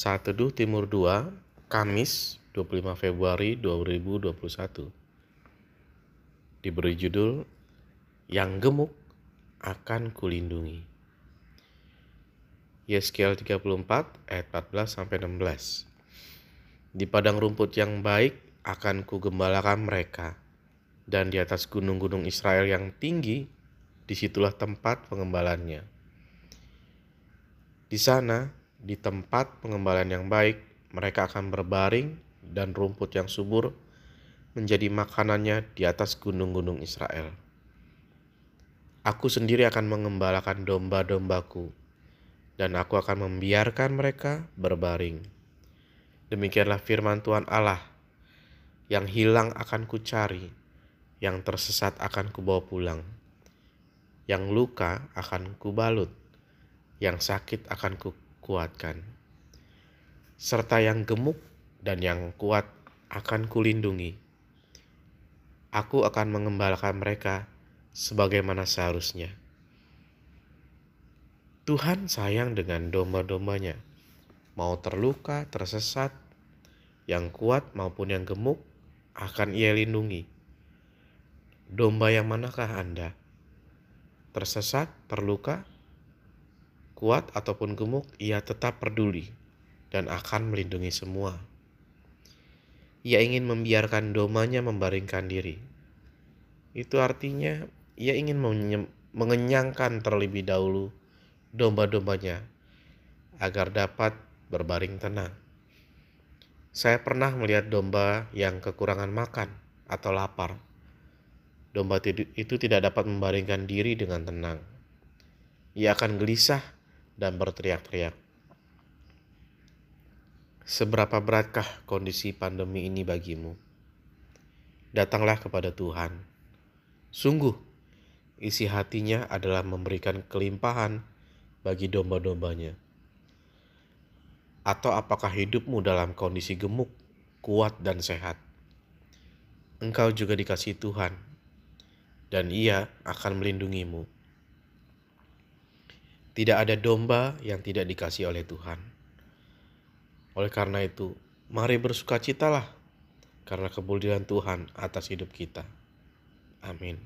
Saat Teduh Timur 2, Kamis 25 Februari 2021. Diberi judul Yang Gemuk Akan Kulindungi. Yeskiel 34 ayat 14 sampai 16. Di padang rumput yang baik akan kugembalakan mereka, dan di atas gunung-gunung Israel yang tinggi, di situlah tempat pengembalannya. Di sana, di tempat pengembalan yang baik, mereka akan berbaring dan rumput yang subur menjadi makanannya di atas gunung-gunung Israel. Aku sendiri akan mengembalakan domba-dombaku, dan aku akan membiarkan mereka berbaring. Demikianlah firman Tuhan Allah, yang hilang akan kucari, yang tersesat akan kubawa pulang, yang luka akan kubalut, yang sakit akan kukuatkan, serta yang gemuk dan yang kuat akan kulindungi. Aku akan mengembalakan mereka sebagaimana seharusnya. Tuhan sayang dengan domba-dombanya, mau terluka, tersesat, yang kuat maupun yang gemuk akan ia lindungi. Domba yang manakah Anda? Tersesat, terluka, kuat ataupun gemuk, ia tetap peduli dan akan melindungi semua. Ia ingin membiarkan dombanya membaringkan diri. Itu artinya ia ingin mengenyangkan terlebih dahulu domba-dombanya agar dapat berbaring tenang. Saya pernah melihat domba yang kekurangan makan atau lapar. Domba itu tidak dapat membaringkan diri dengan tenang. Ia akan gelisah dan berteriak-teriak. Seberapa beratkah kondisi pandemi ini bagimu? Datanglah kepada Tuhan. Sungguh, isi hatinya adalah memberikan kelimpahan bagi domba-dombanya? Atau apakah hidupmu dalam kondisi gemuk, kuat, dan sehat? Engkau juga dikasih Tuhan, dan Ia akan melindungimu. Tidak ada domba yang tidak dikasih oleh Tuhan. Oleh karena itu, mari bersukacitalah karena kemuliaan Tuhan atas hidup kita. Amin.